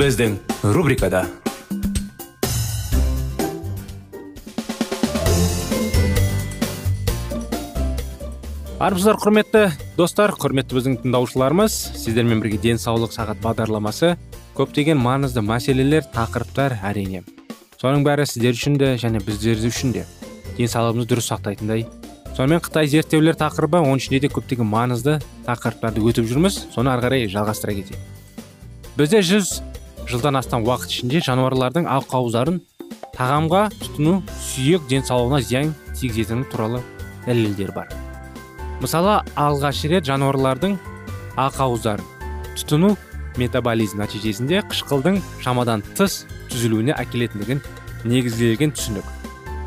Біздің рубрикада армысыздар құрметті достар құрметті біздің тыңдаушыларымыз сіздермен бірге денсаулық сағат бағдарламасы көптеген маңызды мәселелер тақырыптар әрине соның бәрі сіздер үшін де және біздер үшін де денсаулығымызды дұрыс сақтайтындай сонымен қытай зерттеулер тақырыбы оның ішінде де көптеген маңызды тақырыптарды өтіп жүрміз соны ары қарай жалғастыра кетейік бізде жүз жылдан астам уақыт ішінде жануарлардың ақауыздарын тағамға тұтыну сүйек денсаулығына зиян тигізетіні туралы дәлелдер бар. Мысалы алғаш рет жануарлардың ақауыздарын тұтыну метаболизм нәтижесінде қышқылдың шамадан тыс түзілуіне әкелетіндігін негізделген түсінік.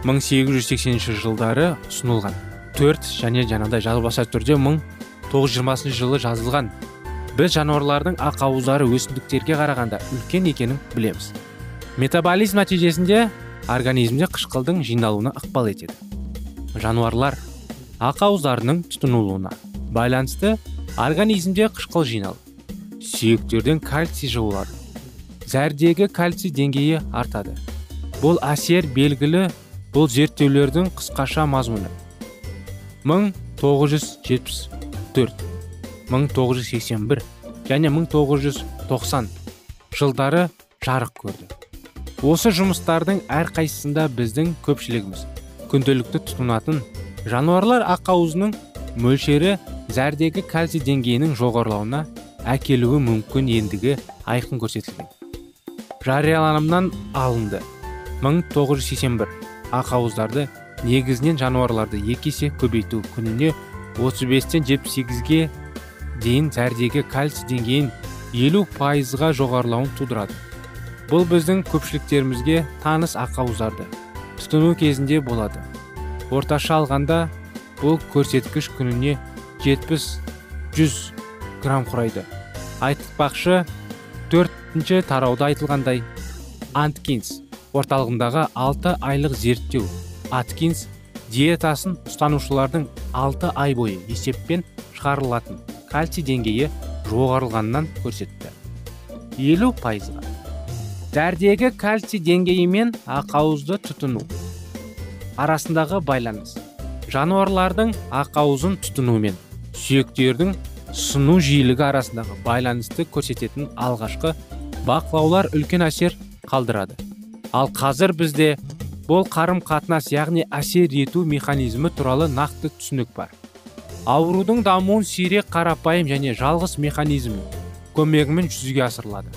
1880 жылдары ұсынылған төрт және жаңағыдай жазбаша түрде 1920 жылы жазылған біз жануарлардың ақауыздары өсімдіктерге қарағанда үлкен екенін білеміз. Метаболизм нәтижесінде организмде қышқылдың жиналуына ықпал етеді. Жануарлар ақауыздарының тұтынылуына байланысты организмде қышқыл жиналып сүйектерден кальций жуылады зәрдегі кальций деңгейі артады. Бұл әсер белгілі бұл зерттеулердің қысқаша мазмұны. 1974 1981 және 1990 жылдары жарық көрді. Осы жұмыстардың әрқайсысында біздің көпшілігіміз күнделікті тұтынатын жануарлар ақауызының мөлшері зәрдегі кальций деңгейінің жоғарылауына әкелуі мүмкін ендігі айқын көрсетілген. Жарияланымнан алынды. 1981 ақауыздарды негізінен жануарларды екі есе көбейту күніне 35-тен 78-ге дейін зәрдегі кальций деңгейін елу пайызға жоғарылауын тудырады. Бұл біздің көпшіліктерімізге таныс ақауыздарды тұтыну кезінде болады. Орташа алғанда бұл көрсеткіш күніне 70-100 грамм құрайды. Айтпақшы төртінші тарауда айтылғандай анткинс орталығындағы 6 айлық зерттеу аткинс диетасын ұстанушылардың 6 ай бойы есеппен шығарылатын. Кальций деңгейі жоғарылғаннан көрсетті. Елу пайызға. Дәрдегі кальций деңгейі мен ақауызды тұтыну. Арасындағы байланыс. Жануарлардың ақауызын тұтыну мен сүйектердің сыну жиілігі арасындағы байланысты көрсететін алғашқы бақылаулар үлкен әсер қалдырады. Ал қазір бізде бұл қарым қатынас яғни әсер ету механизмі туралы нақты түсінік бар. Аурудың дамуын сирек қарапайым және жалғыз механизм көмегімен жүзеге асырылады.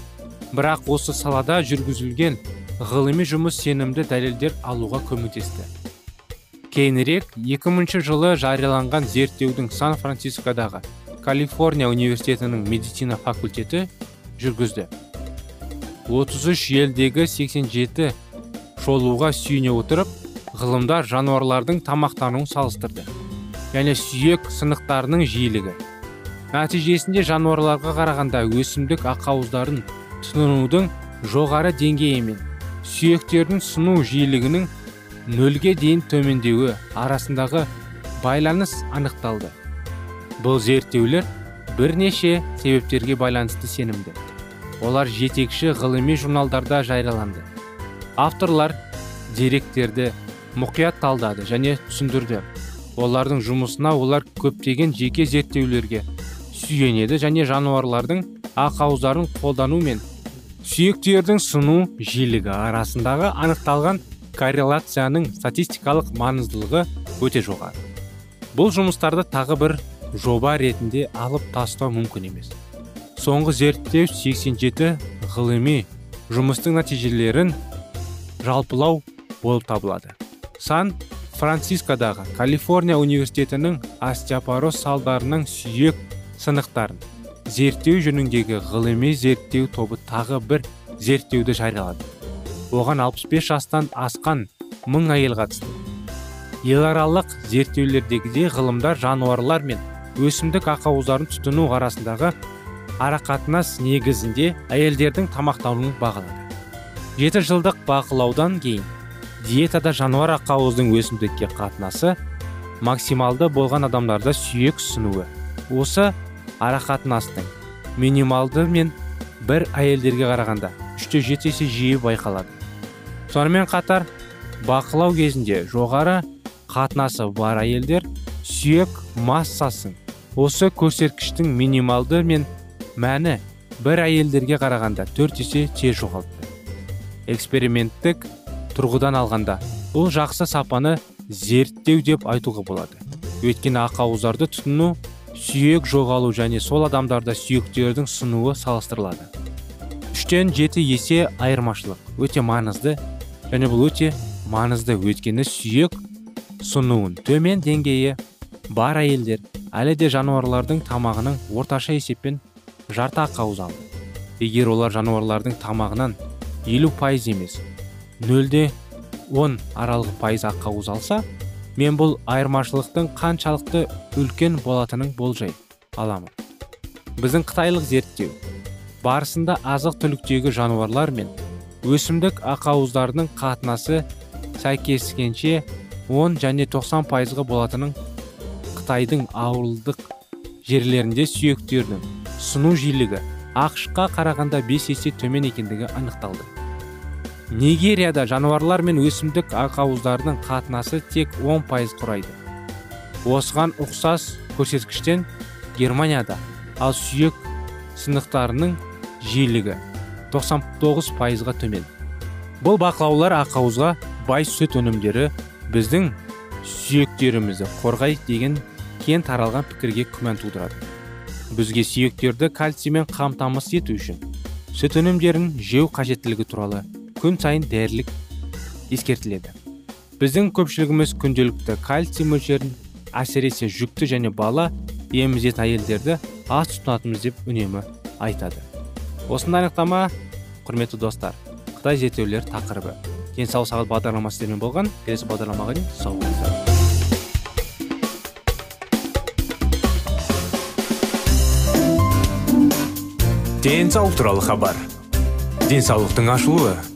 Бірақ осы салада жүргізілген ғылыми жұмыс сенімді дәлелдер алуға көмектесті. Кейінірек 2000 жылы жарияланған зерттеудің сан францискодағы калифорния университетінің медицина факультеті жүргізді. 33 елдегі 87 шолуға сүйене отырып ғылымдар жануарлардың тамақтануын салыстырды. Және сүйек сынықтарының жиілігі. Нәтижесінде жануарларға қарағанда өсімдік ақауыздарын тұтынудың жоғары деңгейі мен сүйектердің сыну жиілігінің нөлге дейін төмендеуі арасындағы байланыс анықталды. Бұл зерттеулер бірнеше себептерге байланысты сенімді. Олар жетекші ғылыми журналдарда жарияланды. Авторлар деректерді мұқият талдады және түсіндірді. Олардың жұмысына олар көптеген жеке зерттеулерге сүйенеді және жануарлардың ақауыздарын қолдану мен сүйектердің сыну жиілігі арасындағы анықталған корреляцияның статистикалық маңыздылығы өте жоғары. Бұл жұмыстарды тағы бір жоба ретінде алып тастау мүмкін емес. Соңғы зерттеу 87 ғылыми жұмыстың нәтижелерін жалпылау болып табылады. Сан францискодағы калифорния университетінің остеопороз салдарының сүйек сынықтарын зерттеу жөніндегі ғылыми зерттеу тобы тағы бір зерттеуді жариялады. Оған 65 жастан асқан мың әйел қатысты. Еларалық зерттеулердегідей ғылымдар жануарлар мен өсімдік ақауыздарын тұтыну арасындағы арақатынас негізінде әйелдердің тамақтануын бағалады. Жеті жылдық бақылаудан кейін диетада жануар ақауыздың өсімдікке қатынасы максималды болған адамдарда сүйек сынуы. Осы арақатынастың минималды мен бір әйелдерге қарағанда үште жеті есе жиі байқалады. Сонымен қатар бақылау кезінде жоғары қатынасы бар әйелдер сүйек массасын осы көрсеткіштің минималды мен мәні бір әйелдерге қарағанда төрт есе тез жоғалтты. Эксперименттік тұрғыдан алғанда бұл жақсы сапаны зерттеу деп айтуға болады. Өйткені ақауыздарды тұтыну сүйек жоғалу және сол адамдарда сүйектердің сынуы салыстырылады. Үштен жеті есе айырмашылық өте маңызды және бұл өте маңызды өйткені сүйек сынуын төмен деңгейі бар әйелдер әлі де жануарлардың тамағының орташа есеппен жарты ақауыз алды. Егер олар жануарлардың тамағынан елу пайыз емес нөлде он аралығы пайыз ақауыз алса мен бұл айырмашылықтың қаншалықты үлкен болатынын болжай аламын. Біздің қытайлық зерттеу барысында азық түліктегі жануарлар мен өсімдік ақауыздарының қатынасы сәйкескенше 10 және 90 пайызға болатынын қытайдың ауылдық жерлерінде сүйектердің сыну жиілігі ақш қарағанда 5 есе төмен екендігі анықталды. Нигерияда жануарлар мен өсімдік ақауыздарының қатынасы тек 10 пайыз құрайды. Осыған ұқсас көрсеткіштен германияда ал сүйек сынықтарының жиілігі 99 пайызға төмен. Бұл бақылаулар ақауызға бай сүт өнімдері біздің сүйектерімізді қорғай деген кен таралған пікірге күмән тудырады. Бізге сүйектерді кальциймен қамтамасыз ету үшін сүт өнімдерін жеу қажеттілігі туралы күн сайын дәрілік ескертіледі. Біздің көпшілігіміз күнделікті кальций мөлшерін әсіресе жүкті және бала емізетін әйелдерді аз тұтынатынбыз деп үнемі айтады. Осындай анықтама құрметті достар қытай зерттеулер тақырыбы. Денсаулық сағат бағдарламасы сіздермен болған келесі бағдарламаға дейін сау болыңыздар. Денсаулық туралы хабар. Денсаулықтың ашылуы.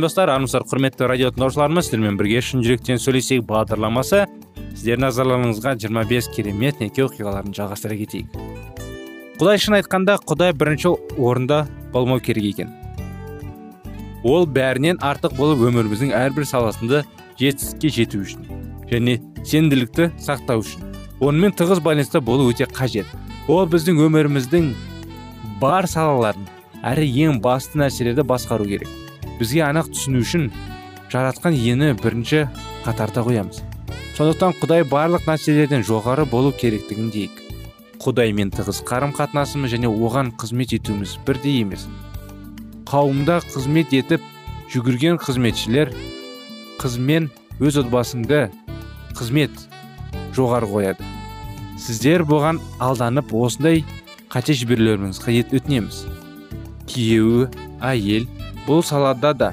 Сәлем достар армысыздар құрметті радио тыңдаушыларымыз сіздермен бірге шын жүректен сөйлесейік. Бағдарламасы сіздердің назарларыңызға 25 керемет неке оқиғаларын жалғастыра кетейік. Құдай шын айтқанда құдай бірінші орында болмау керек екен. Ол бәрінен артық болып өміріміздің әрбір саласында жетістікке жету үшін және сенімділікті сақтау үшін. Онымен тығыз байланыста болу өте қажет. Ол біздің өміріміздің бар салаларын әрі ең басты нәрселерді басқару керек. Бізге анық түсіну үшін жаратқан иені бірінші қатарда қоямыз. Сондықтан құдай барлық нәрселерден жоғары болу керектігін дейік. Құдаймен тығыз қарым қатынасымыз және оған қызмет етуіміз бірдей емес. Қауымда қызмет етіп жүгірген қызметшілер қызмен өз отбасыңды қызмет жоғары қояды. Сіздер бұған алданып осындай қате жіберулеріңізді өтінеміз. Күйеуі әйел бұл салада да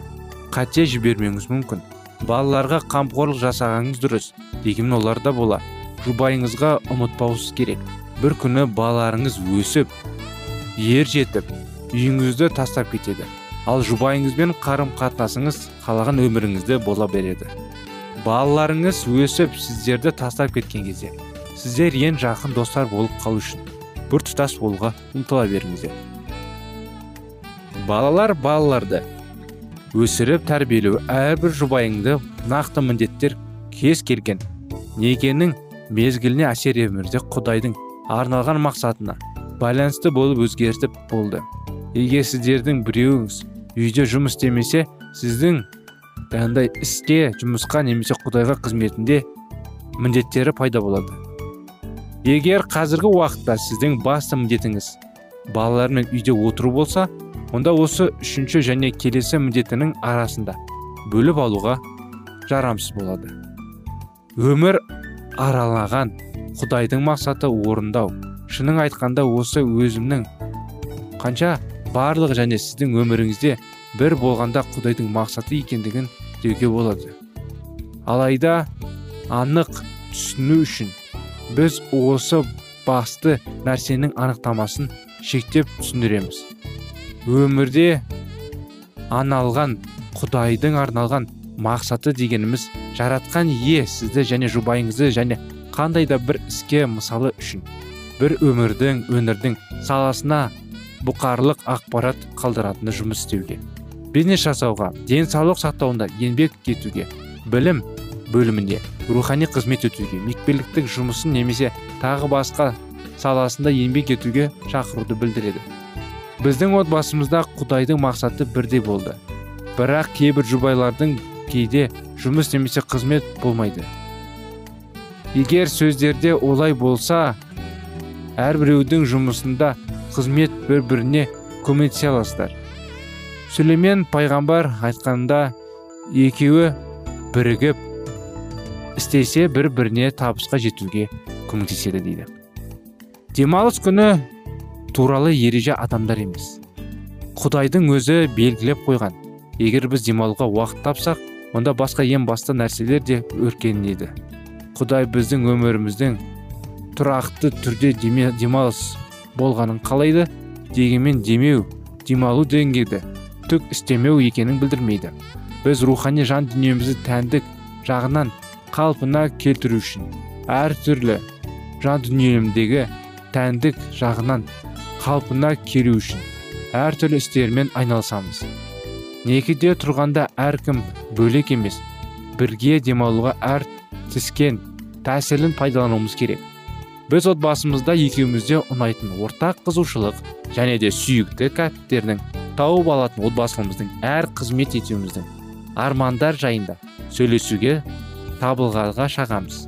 қате жібермеуіңіз мүмкін. Балаларға қамқорлық жасағаныңыз дұрыс дегенмен олар да бола. Жұбайыңызға ұмытпауыңыз керек. Бір күні балаларыңыз өсіп ер жетіп үйіңізді тастап кетеді. Ал жұбайыңызбен қарым қатынасыңыз қалаған өміріңізде бола береді. Балаларыңыз өсіп сіздерді тастап кеткен кезде сіздер ең жақын достар болып қалу үшін бір тұтас болуға ұмтыла беріңіздер. Балалар балаларды өсіріп тәрбиелеу әрбір жұбайыңды нақты міндеттер кез келген. Некенің мезгіліне әсер өмірде құдайдың арналған мақсатына байланысты болып өзгертіп болды. Егер сіздердің біреуіңіз үйде жұмыс істемесе сіздің андай іске жұмысқа немесе құдайға қызметінде міндеттері пайда болады. Егер қазіргі уақытта сіздің басты міндетіңіз балалармен үйде отыру болса онда осы үшінші және келесі міндетінің арасында бөліп алуға жарамсыз болады. Өмір аралаған құдайдың мақсаты орындау. Шының айтқанда осы өзімнің қанша барлық және сіздің өміріңізде бір болғанда құдайдың мақсаты екендігін деуге болады. Алайда анық түсіну үшін біз осы басты нәрсенің анықтамасын шектеп түсіндіреміз. Өмірде аналған құдайдың арналған мақсаты дегеніміз жаратқан ие сізді және жұбайыңызды және қандай да бір іске мысалы үшін бір өмірдің өнердің саласына бұқарлық ақпарат қалдыратыны жұмыс істеуге бизнес жасауға денсаулық сақтауында еңбек етуге білім бөлімінде рухани қызмет етуге мекпеліктік жұмысын немесе тағы басқа саласында еңбек етуге шақыруды білдіреді. Біздің отбасымызда құдайдың мақсаты бірдей болды. Бірақ кейбір жұбайлардың кейде жұмыс немесе қызмет болмайды. Егер сөздерде олай болса әрбіреудің жұмысында қызмет бір біріне көмектесе аласыздар. Сүлеймен пайғамбар айтқанда екеуі бірігіп істесе бір біріне табысқа жетуге көмектеседі дейді. Демалыс күні туралы ереже адамдар емес. Құдайдың өзі белгілеп қойған. Егер біз демалуға уақыт тапсақ онда басқа ең басты нәрселер де өркендейді құдай біздің өміріміздің тұрақты түрде демалыс болғанын қалайды дегенмен демеу демалу дегенді түк істемеу екенін білдірмейді. Біз рухани жан дүниемізді тәндік жағынан қалпына келтіру үшін әртүрлі жан дүниемдегі тәндік жағынан қалпына келу үшін әртүрлі істермен айналысамыз. Некеде тұрғанда әркім бөлек емес бірге демалуға әр тіскен тәсілін пайдалануымыз керек. Біз отбасымызда екеумізде ұнайтын ортақ қызушылық және де сүйікті кәтттердің тауып алатын отбасымыздың әр қызмет етуіміздің армандар жайында сөйлесуге табылғаға шағамыз.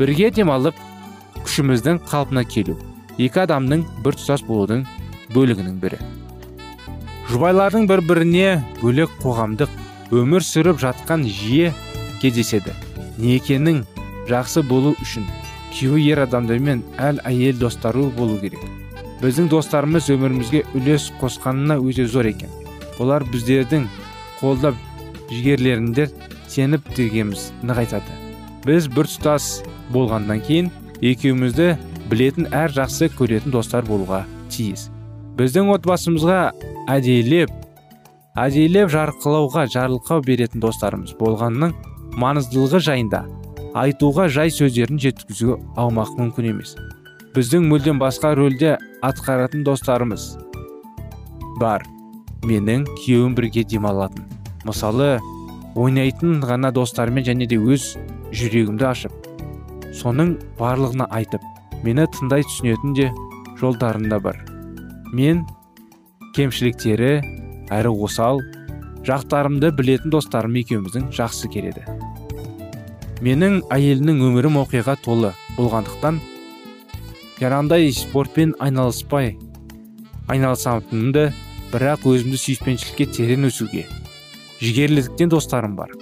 Бірге демалып күшіміздің қалпына келу екі адамның бір тұтас болудың бөлігінің бірі. Жұбайлардың бір біріне бөлек қоғамдық өмір сүріп жатқан жиі кездеседі. Некенің жақсы болу үшін күйеуі ер адамдармен әл әйел достары болу керек. Біздің достарымыз өмірімізге үлес қосқанына өте зор екен. Олар біздердің қолдап жігерлеріндер сеніп дегеніміз нығайтады. Біз бір тұтас болғаннан кейін екеумізді білетін әр жақсы көретін достар болуға тиіс. Біздің отбасымызға әдейілеп әдейілеп жарқылауға жарылқау беретін достарымыз болғанның маңыздылығы жайында айтуға жай сөздерін жеткізуге аумақ мүмкін емес. Біздің мүлдем басқа рөлде атқаратын достарымыз бар. Менің күйеуім бірге демалатын. Мысалы ойнайтын ғана достармен және де өз жүрегімді ашып соның барлығына айтып мені тыңдай түсінетін де жолдарында бар. Мен кемшіліктері әрі осал жақтарымды білетін достарым екеуміздің жақсы келеді. Менің әйелінің өмірім оқиға толы болғандықтан жаңағындай спортпен айналыспай айналысатынымды бірақ өзімді сүйіспеншілікке терең өсуге жігерліліктен достарым бар.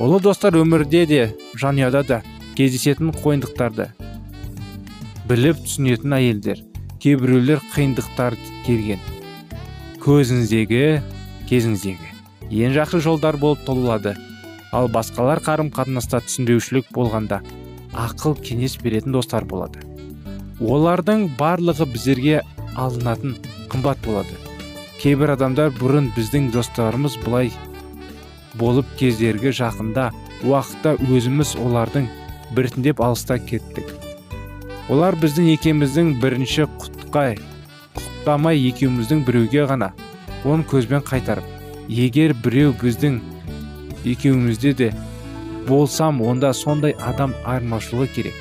Ұлы достар өмірде де жанұяда да кездесетін қойындықтарды біліп түсінетін әйелдер кейбіреулер қиындықтар келген. Көзіңіздегі кезіңіздегі. Ең жақсы жолдар болып толылады. Ал басқалар қарым қатынаста түсінбеушілік болғанда ақыл кеңес беретін достар болады. Олардың барлығы біздерге алынатын қымбат болады. Кейбір адамдар бұрын біздің достарымыз былай болып кездергі жақында уақытта өзіміз олардың біртіндеп алыста кеттік. Олар біздің екеміздің бірінші құтқай құттамай екеуміздің біреуге ғана оң көзбен қайтарып егер біреу біздің екеумізде де болсам онда сондай адам айырмашылығы керек.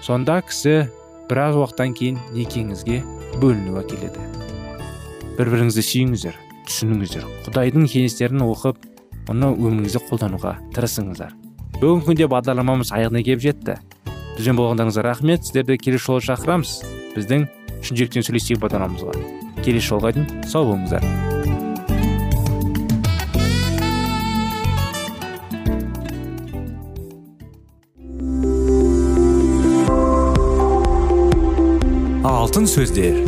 Сонда кісі біраз уақыттан кейін некеңізге бөліну әкеледі бір біріңізді сүйіңіздер түсініңіздер. Құдайдың кеңестерін оқып оны өміріңізде қолдануға тырысыңыздар. Бүгінгі күнде бағдарламамыз аяғына келіп жетті. Бізбен болғандарыңызға рахмет. Сіздерді келесі жолы шақырамыз. Біздің шын жүректен сөйлесейік бағдарламамызға келесі жолға дейін сау болыңыздар. Алтын сөздер.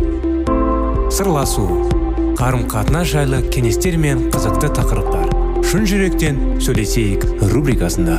Сырласу. Қарым қатынас жайлы кеңестер мен қызықты тақырыптар. Шын жүректен сөйлесейік рубрикасында.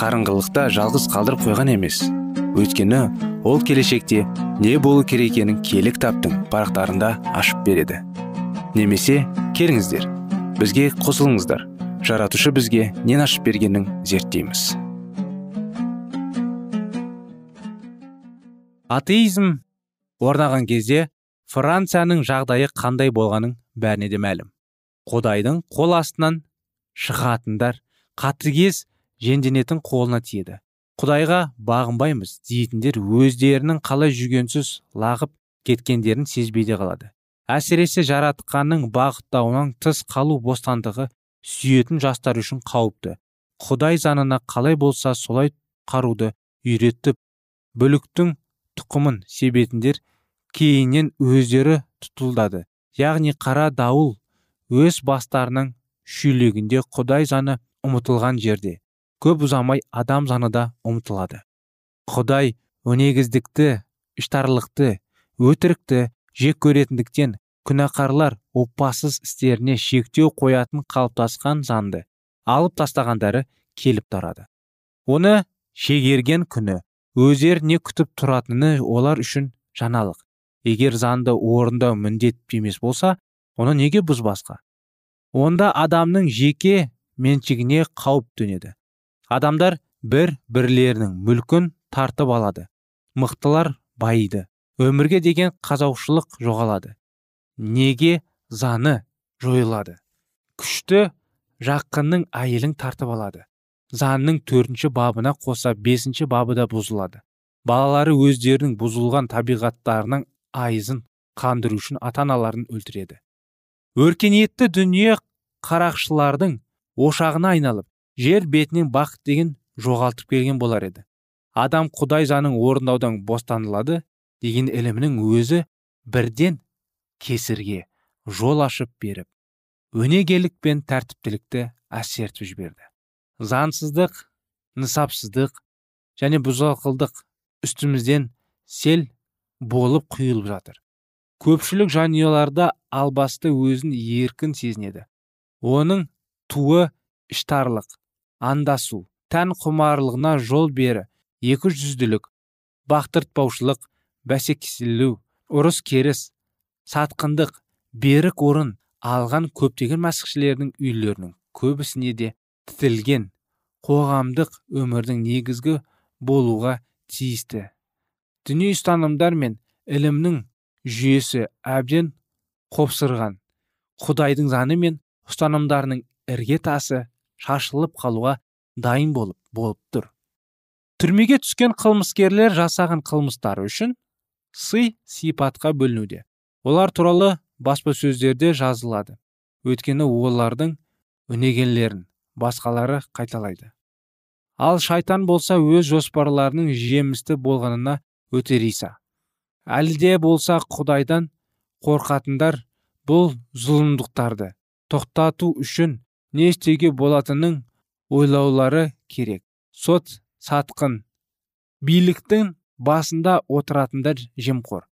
қарыңғылықта жалғыз қалдырып қойған емес. Өйткені ол келешекте не болу керек екенін киелі кітаптың парақтарында ашып береді. Немесе келіңіздер бізге қосылыңыздар. Жаратушы бізге нен ашып бергенін зерттейміз. Атеизм орнаған кезде францияның жағдайы қандай болғанын бәріне де мәлім. Құдайдың қол астынан шығатындар қатыгез женденетін қолына тиеді. Құдайға бағынбаймыз дейтіндер өздерінің қалай жүгенсіз лағып кеткендерін сезбей де қалады. Әсіресе жаратқанның бағыттауынан тыс қалу бостандығы сүйетін жастар үшін қауіпті. Құдай заңына қалай болса солай қаруды үйретіп бүліктің тұқымын себетіндер кейіннен өздері тұтылдады. Яғни қара дауыл өз бастарының шүйлегінде құдай заңы ұмытылған жерде. Көп ұзамай адам заңы да ұмытылады. Құдай өнегіздікті іштарлықты өтірікті жек көретіндіктен күнәқарлар опасыз істеріне шектеу қоятын қалыптасқан заңды алып тастағандары келіп тарады. Оны шегерген күні өздеріне күтіп тұратыны олар үшін жаңалық егер заңды орындау міндет емес болса оны неге бұзбасқа? Онда адамның жеке меншігіне қауіп төнеді. Адамдар бір бірлерінің мүлкін тартып алады. Мықтылар байиды. Өмірге деген қазаушылық жоғалады. Неге заны жойылады? Күшті жақынның әйелін тартып алады. Заңның төртінші бабына қоса бесінші бабы да бұзылады. Балалары өздерінің бұзылған табиғаттарының айызын қандыру үшін ата аналарын өлтіреді. Өркениетті дүние қарақшылардың ошағына айналып жер бетінен бақыт деген жоғалтып келген болар еді. Адам құдай заңын орындаудан бостандылады деген ілімнің өзі бірден кесірге жол ашып беріп өнегелік пен тәртіптілікті әсертіп жіберді. Заңсыздық нысапсыздық және бұзақылдық үстімізден сел болып құйылып жатыр. Көпшілік жанұяларда албасты өзін еркін сезінеді. Оның туы іштарлық андасу тән құмарлығына жол бері екі жүзділік бақтыртпаушылық бәсекеселу ұрыс керіс сатқындық берік орын алған көптеген мәсіхшілердің үйлерінің көбісіне де тітілген қоғамдық өмірдің негізгі болуға тиісті. Дүние ұстанымдар мен ілімнің жүйесі әбден қопсырған. Құдайдың заңы мен ұстанымдарының ірге тасы шашылып қалуға дайын болып болып тұр. Түрмеге түскен қылмыскерлер жасаған қылмыстары үшін сый сипатқа бөлінуде. Олар туралы баспасөздерде жазылады. Өйткені олардың өнегелерін басқалары қайталайды. Ал шайтан болса өз жоспарларының жемісті болғанына өте риза. Әлі де болса құдайдан қорқатындар бұл зұлымдықтарды тоқтату үшін не істеуге болатынын ойлаулары керек. Сот сатқын. Биліктің басында отыратындар жемқор.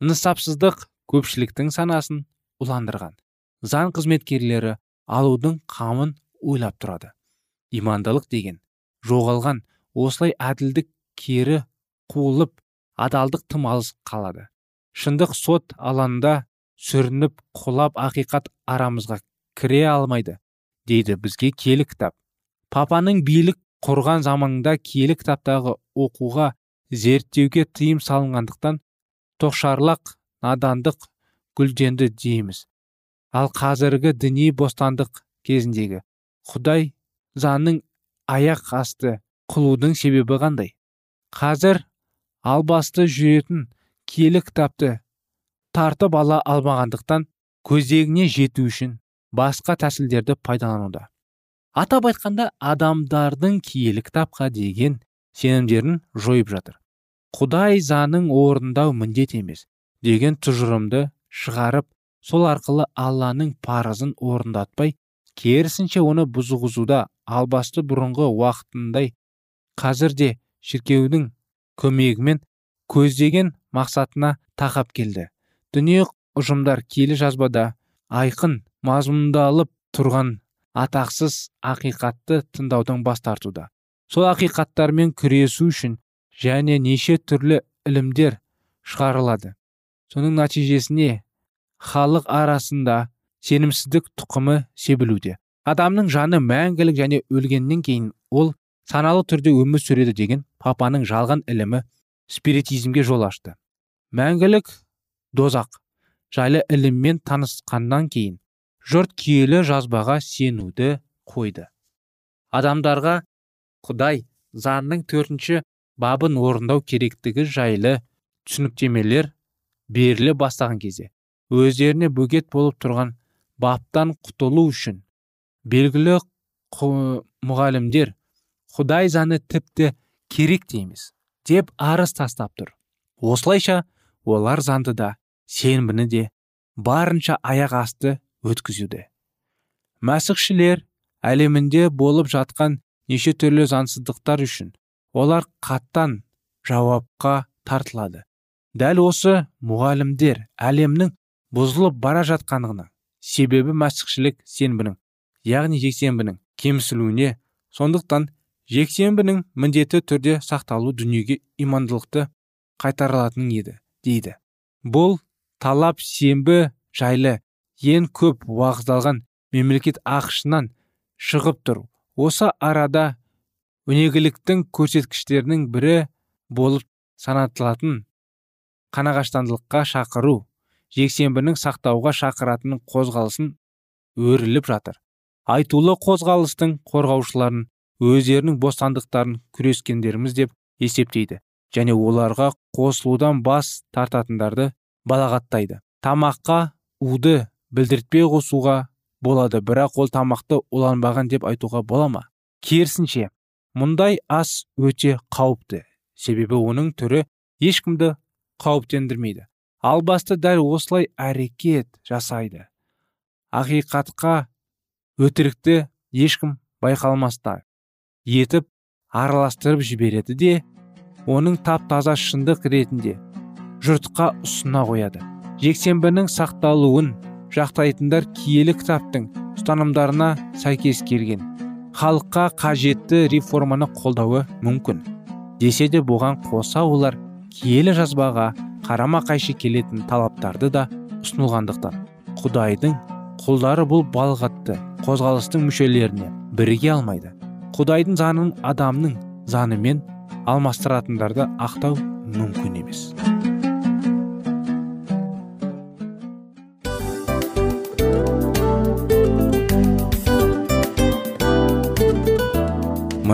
Нысапсыздық көпшіліктің санасын уландырған. Заң қызметкерлері алудың қамын ойлап тұрады. Имандылық деген жоғалған осылай әділдік кері қуылып адалдық тым алыс қалады. Шындық сот алаңында сүрініп құлап ақиқат арамызға кіре алмайды. Дейді бізге киелі кітап папаның билік құрған заманында киелі кітаптағы оқуға зерттеуге тыйым салынғандықтан тоқшарлақ надандық гүлденді дейміз. Ал қазіргі діни бостандық кезіндегі құдай заңның аяқ асты қылудың себебі қандай? Қазір албасты жүретін киелі кітапты тартып ала алмағандықтан көздегіне жету үшін басқа тәсілдерді пайдалануда. Атап айтқанда адамдардың киелі кітапқа деген сенімдерін жойып жатыр. Құдай заңын орындау міндет емес деген тұжырымды шығарып сол арқылы алланың парызын орындатпай керісінше оны бұзғызуда албасты бұрынғы уақытындай қазір де шіркеудің көмегімен көздеген мақсатына тақап келді. Дүние ұжымдар келі жазбада айқын мазмұндалып тұрған атақсыз ақиқатты тыңдаудан бас тартуда. Сол ақиқаттармен күресу үшін және неше түрлі ілімдер шығарылады. Соның нәтижесіне халық арасында сенімсіздік тұқымы себілуде. Адамның жаны мәңгілік және өлгеннен кейін ол саналы түрде өмір сүреді деген папаның жалған ілімі спиритизмге жол ашты. Мәңгілік дозақ. Жайлы іліммен танысқаннан кейін жұрт киелі жазбаға сенуді қойды. Адамдарға құдай заңның төртінші бабын орындау керектігі жайлы түсініктемелер беріле бастаған кезде өздеріне бөгет болып тұрған баптан құтылу үшін белгілі мұғалімдер құдай заңы тіпті керек дейміз деп арыз тастап тұр. Осылайша олар заңды да сенбіні де барынша аяқ асты өткізуде. Мәсіхшілер әлемінде болып жатқан неше түрлі заңсыздықтар үшін олар қаттан жауапқа тартылады. Дәл осы мұғалімдер әлемнің бұзылып бара жатқандығына себебі мәсіхшілік сенбінің яғни жексенбінің кемсілуіне сондықтан жексенбінің міндетті түрде сақталу дүниеге имандылықты қайтарылатын еді дейді. Бұл талап сенбі жайлы ең көп уағыздалған мемлекет ақшынан шығып тұр. Осы арада өнегіліктің көрсеткіштерінің бірі болып санатылатын қанағаштандылыққа шақыру жексенбінің сақтауға шақыратын қозғалысын өріліп жатыр. Айтулы қозғалыстың қорғаушыларын өздерінің бостандықтарын күрескендеріміз деп есептейді және оларға қосылудан бас тартатындарды балағаттайды. Тамаққа уды білдіртпей қосуға болады бірақ ол тамақты уланбаған деп айтуға бола ма? Керісінше мұндай ас өте қауіпті себебі оның түрі ешкімді қауіптендірмейді. Ал басты дәл осылай әрекет жасайды. Ақиқатқа өтірікті ешкім байқалмаста. Етіп араластырып жібереді де оның тап таза шындық ретінде жұртқа ұсына қояды. Жексенбінің сақталуын жақтайтындар киелі кітаптың ұстанымдарына сәйкес келген. Халыққа қажетті реформаны қолдауы мүмкін. Десе де бұған қоса олар киелі жазбаға қарама қайшы келетін талаптарды да ұсынылғандықтан құдайдың құлдары бұл балғатты қозғалыстың мүшелеріне біріге алмайды. Құдайдың заңын адамның заңымен алмастыратындарды ақтау мүмкін емес.